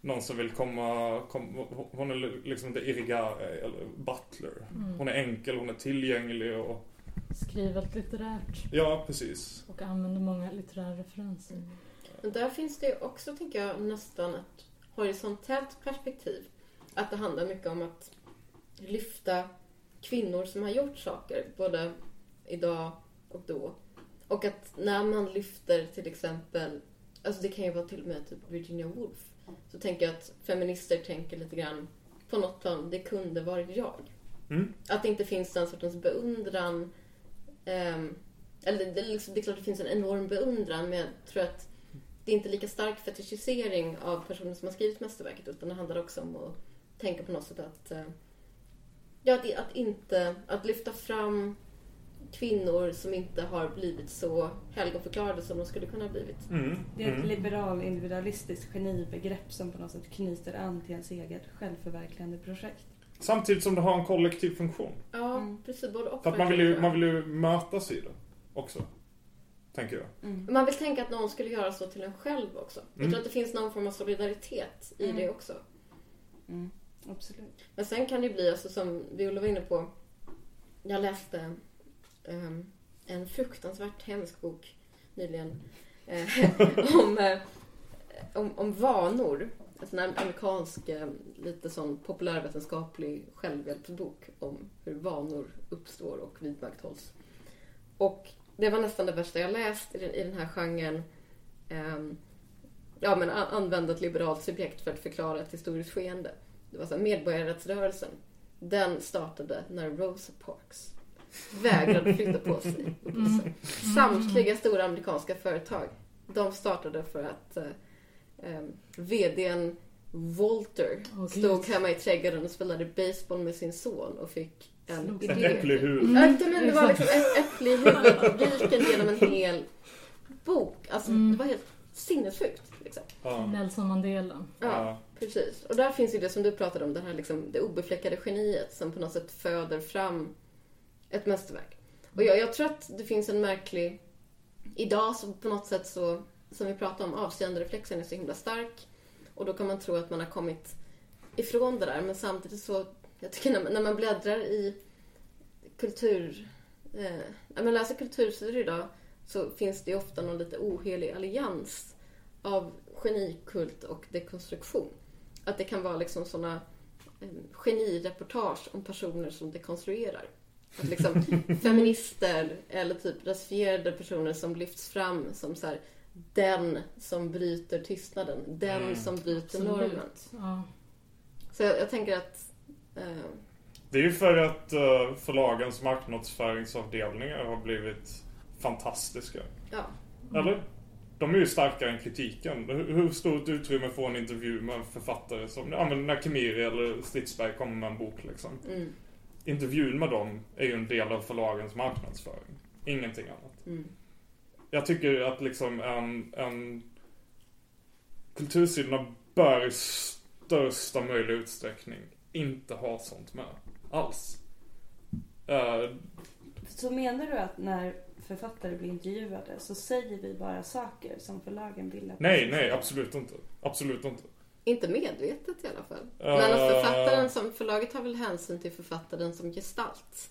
någon som vill komma, kom, hon är liksom inte Irigare eller Butler. Mm. Hon är enkel, hon är tillgänglig och Skrivet litterärt. Ja, precis. Och använder många litterära referenser. Men där finns det också, tänker jag, nästan ett horisontellt perspektiv. Att det handlar mycket om att lyfta kvinnor som har gjort saker, både idag och då. Och att när man lyfter till exempel, alltså det kan ju vara till och med typ Virginia Woolf, så tänker jag att feminister tänker lite grann på något plan, det kunde varit jag. Mm. Att det inte finns den sortens beundran. Um, eller det, det, liksom, det, är klart det finns en enorm beundran, men jag tror att det är inte lika stark fetischisering av personen som har skrivit mästerverket, utan det handlar också om att tänka på något sätt att uh, Ja, att, att inte... Att lyfta fram kvinnor som inte har blivit så helgonförklarade som de skulle kunna ha blivit. Mm. Det är ett mm. liberal individualistiskt genibegrepp som på något sätt knyter an till ens eget självförverkligande projekt. Samtidigt som det har en kollektiv funktion. Ja, mm. precis. Både och. För att man vill, ju, man vill ju mötas i det också. Tänker jag. Mm. Man vill tänka att någon skulle göra så till en själv också. Jag tror mm. att det finns någon form av solidaritet i mm. det också. Absolut. Men sen kan det bli, alltså, som Viola var inne på. Jag läste um, en fruktansvärt hemsk bok nyligen. Eh, om, eh, om, om vanor. En amerikansk, eh, lite sån populärvetenskaplig självhjälpsbok om hur vanor uppstår och vidmakthålls. Och det var nästan det värsta jag läst i, den här genren. Um, ja, men använda ett liberalt subjekt för att förklara ett historiskt skeende det var så här, medborgarrättsrörelsen. Den startade när Rosa Parks vägrade flytta på sig. Mm. Samtliga stora amerikanska företag, de startade för att eh, eh VDn Walter oh, stod hemma i trädgården och spelade baseball med sin son och fick en idé. En äpplig huvud. Mm. det var liksom en äpplig huvud genom en hel bok. Alltså, mm. det var helt sinnessjukt. Liksom. Ja. Nelson Mandela. Ja, precis. Och där finns ju det som du pratade om, det här liksom, det obefläckade geniet som på något sätt föder fram ett mästerverk. Och jag, jag tror att det finns en märklig... Idag så på något sätt så, som vi pratade om, avseendereflexen är så himla stark. Och då kan man tro att man har kommit ifrån det där. Men samtidigt så, jag tycker när, när man bläddrar i kultur... Eh, när man läser kultursidor idag så finns det ofta någon lite ohelig allians av genikult och dekonstruktion. Att det kan vara liksom såna eh, genireportage om personer som dekonstruerar. Att liksom feminister eller typ rasifierade personer som lyfts fram som så här, den som bryter tystnaden, den mm. som bryter normen. Ja. Så jag, jag, tänker att... Eh... Det är ju för att uh, förlagens marknadsföringsavdelningar har blivit fantastiska. Ja. Eller? De är ju starkare än kritiken. Hur stort utrymme får en intervju med en författare som, ja men när Kemiri eller Stridsberg kommer med en bok liksom. Mm. Intervjun med dem är ju en del av förlagens marknadsföring. Ingenting annat. Mm. Jag tycker att liksom en, en kultursidorna bör i största möjliga utsträckning inte ha sånt med. Alls. Uh, Så menar du att när författare blir intervjuade så säger vi bara saker som förlagen vill att Nej, nej, absolut inte. Absolut inte. Inte medvetet i alla fall. Eh. Men att författaren som, förlaget har väl hänsyn till författaren som gestalt.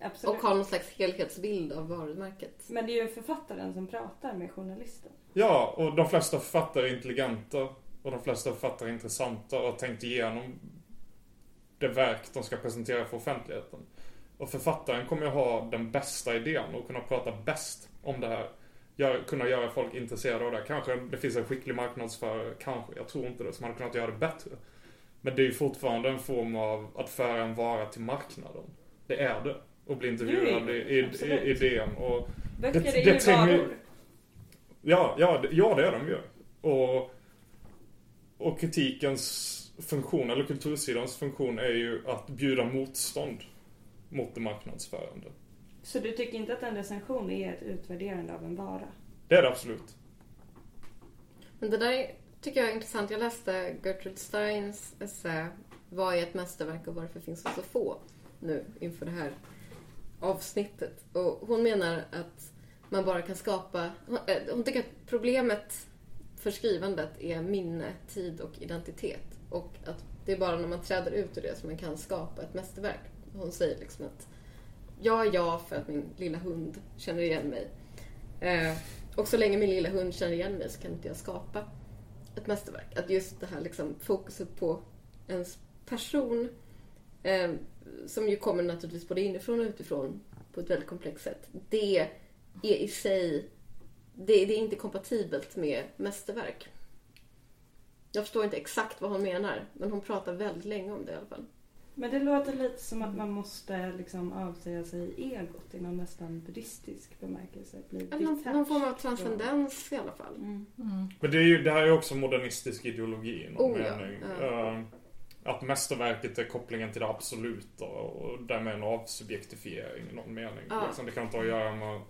Absolut. Och har någon slags helhetsbild av varumärket. Men det är ju författaren som pratar med journalisten. Ja, och de flesta författare är intelligenta. Och de flesta författare är intressanta och har tänkt igenom det verk de ska presentera för offentligheten. Och författaren kommer ju ha den bästa idén och kunna prata bäst om det här. Gör, kunna göra folk intresserade av det. Kanske det finns en skicklig marknadsförare, kanske, jag tror inte det, som hade kunnat göra det bättre. Men det är ju fortfarande en form av att föra en vara till marknaden. Det är det. Och bli intervjuad i, i, i, i DN. Och Böcker är ju tränger- varor. Ja, ja, det- ja det är de ju. Och, och kritikens funktion, eller kultursidans funktion, är ju att bjuda motstånd mot det marknadsförande. Så du tycker inte att en recension är ett utvärderande av en vara? Det är det absolut. Men det där är- tycker jag är intressant. Jag läste Gertrude Steins essä Vad är ett mästerverk och varför finns det så få? Nu inför det här avsnittet. Och hon menar att man bara kan skapa... Hon, eh, hon tycker att problemet för skrivandet är minne, tid och identitet. Och att det är bara när man träder ut ur det som man kan skapa ett mästerverk. Hon säger liksom att jag är jag för att min lilla hund känner igen mig. Eh, och så länge min lilla hund känner igen mig så kan inte jag skapa ett mästerverk. Att just det här liksom fokuset på ens person eh, som ju kommer naturligtvis både inifrån och utifrån på ett väldigt komplext sätt. Det är i sig, det, det är inte kompatibelt med mästerverk. Jag förstår inte exakt vad hon menar, men hon pratar väldigt länge om det i alla fall. Men det låter lite som att man måste liksom avsäga sig egot i någon nästan buddhistisk bemärkelse. Bli Eller någon, form av transcendens i alla fall. Mm. Men det, är ju, det här är ju också modernistisk ideologi i någon Oh, ja. mening. Ja. Eh, Att mästerverket är kopplingen till det absoluta och därmed en avsubjektifiering i någon mening. Ja. Liksom, det kan inte ha att göra med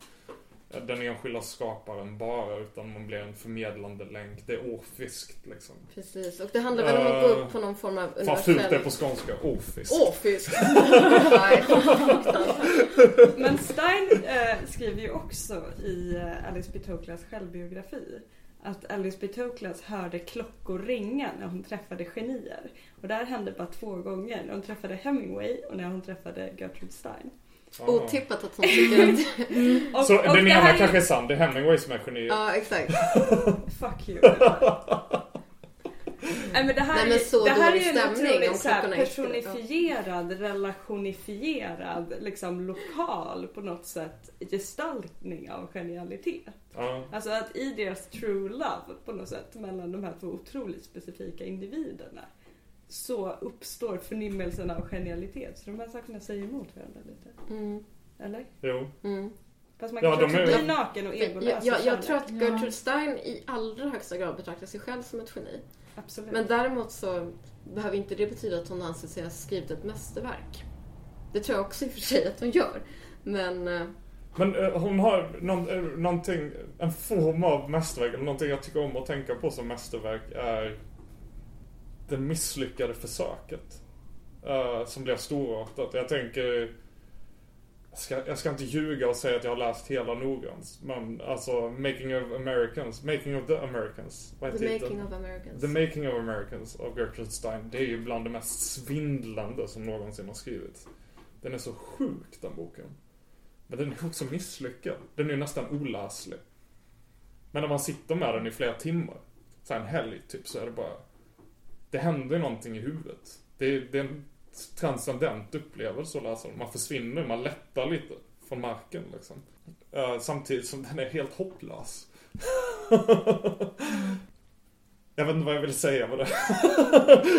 den enskilda skaparen bara utan man blir en förmedlande länk. Det är orfiskt liksom. Precis, och det handlar väl om att gå Eh, upp på någon form av Fan fult det är på skånska. Orfiskt. Orfiskt! Men Stein eh, skriver ju också i eh, Alice B. Toklas självbiografi att Alice B. Toklas hörde klockor ringa när hon träffade genier. Och det här hände bara två gånger. När hon träffade Hemingway och när hon träffade Gertrude Stein. Otippat att hon tycker att... Och, Så och den det ena kanske är sann. Det är Hemingway som är geniet. Ja, exakt. Fuck you. Nej men det här, Nej, men så är, det här är ju en otroligt så här skulle- ja. personifierad, relationifierad, liksom lokal på något sätt gestaltning av genialitet. Ja. Alltså att i deras true love på något sätt mellan de här två otroligt specifika individerna så uppstår förnimmelsen av genialitet. Så de här sakerna säger emot varandra lite. Mm. Eller? Jo. Mm. Fast man Ja, kan de också är- bli naken och egolös Jag, jag, jag tror att Gertrude Stein i allra högsta grad betraktar sig själv som ett geni. Absolut. Men däremot så behöver inte det betyda att hon anser sig ha skrivit ett mästerverk. Det tror jag också i och för sig att hon gör. Men... eh, Men eh, hon har någon, eh, någonting, en form av mästerverk, eller någonting jag tycker om att tänka på som mästerverk är det misslyckade försöket. eh, som blev storartat. Jag tänker, jag ska, jag ska inte ljuga och säga att jag har läst hela noggrant. Men alltså, Making of Americans, Making of the Americans. Vad The? Making of Americans. The Making of Americans av Gertrude Stein. Det är ju bland det mest svindlande som någonsin har skrivits. Den är så sjuk den boken. Men den är också misslyckad. Den är ju nästan oläslig. Men när man sitter med den i flera timmar, så en helg typ, så är det bara... Det händer någonting i huvudet. Det är, det är en transcendent upplevelse att läsa den. Man försvinner, man lättar lite från marken liksom. Eh, samtidigt som den är helt hopplös. jag vet inte vad jag vill säga med det.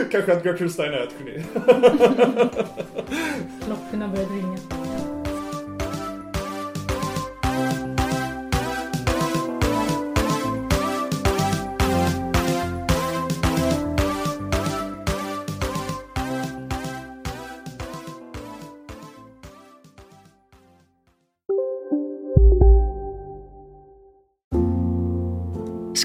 Kanske att Gertrude Stein är ett geni. Klockorna började ringa.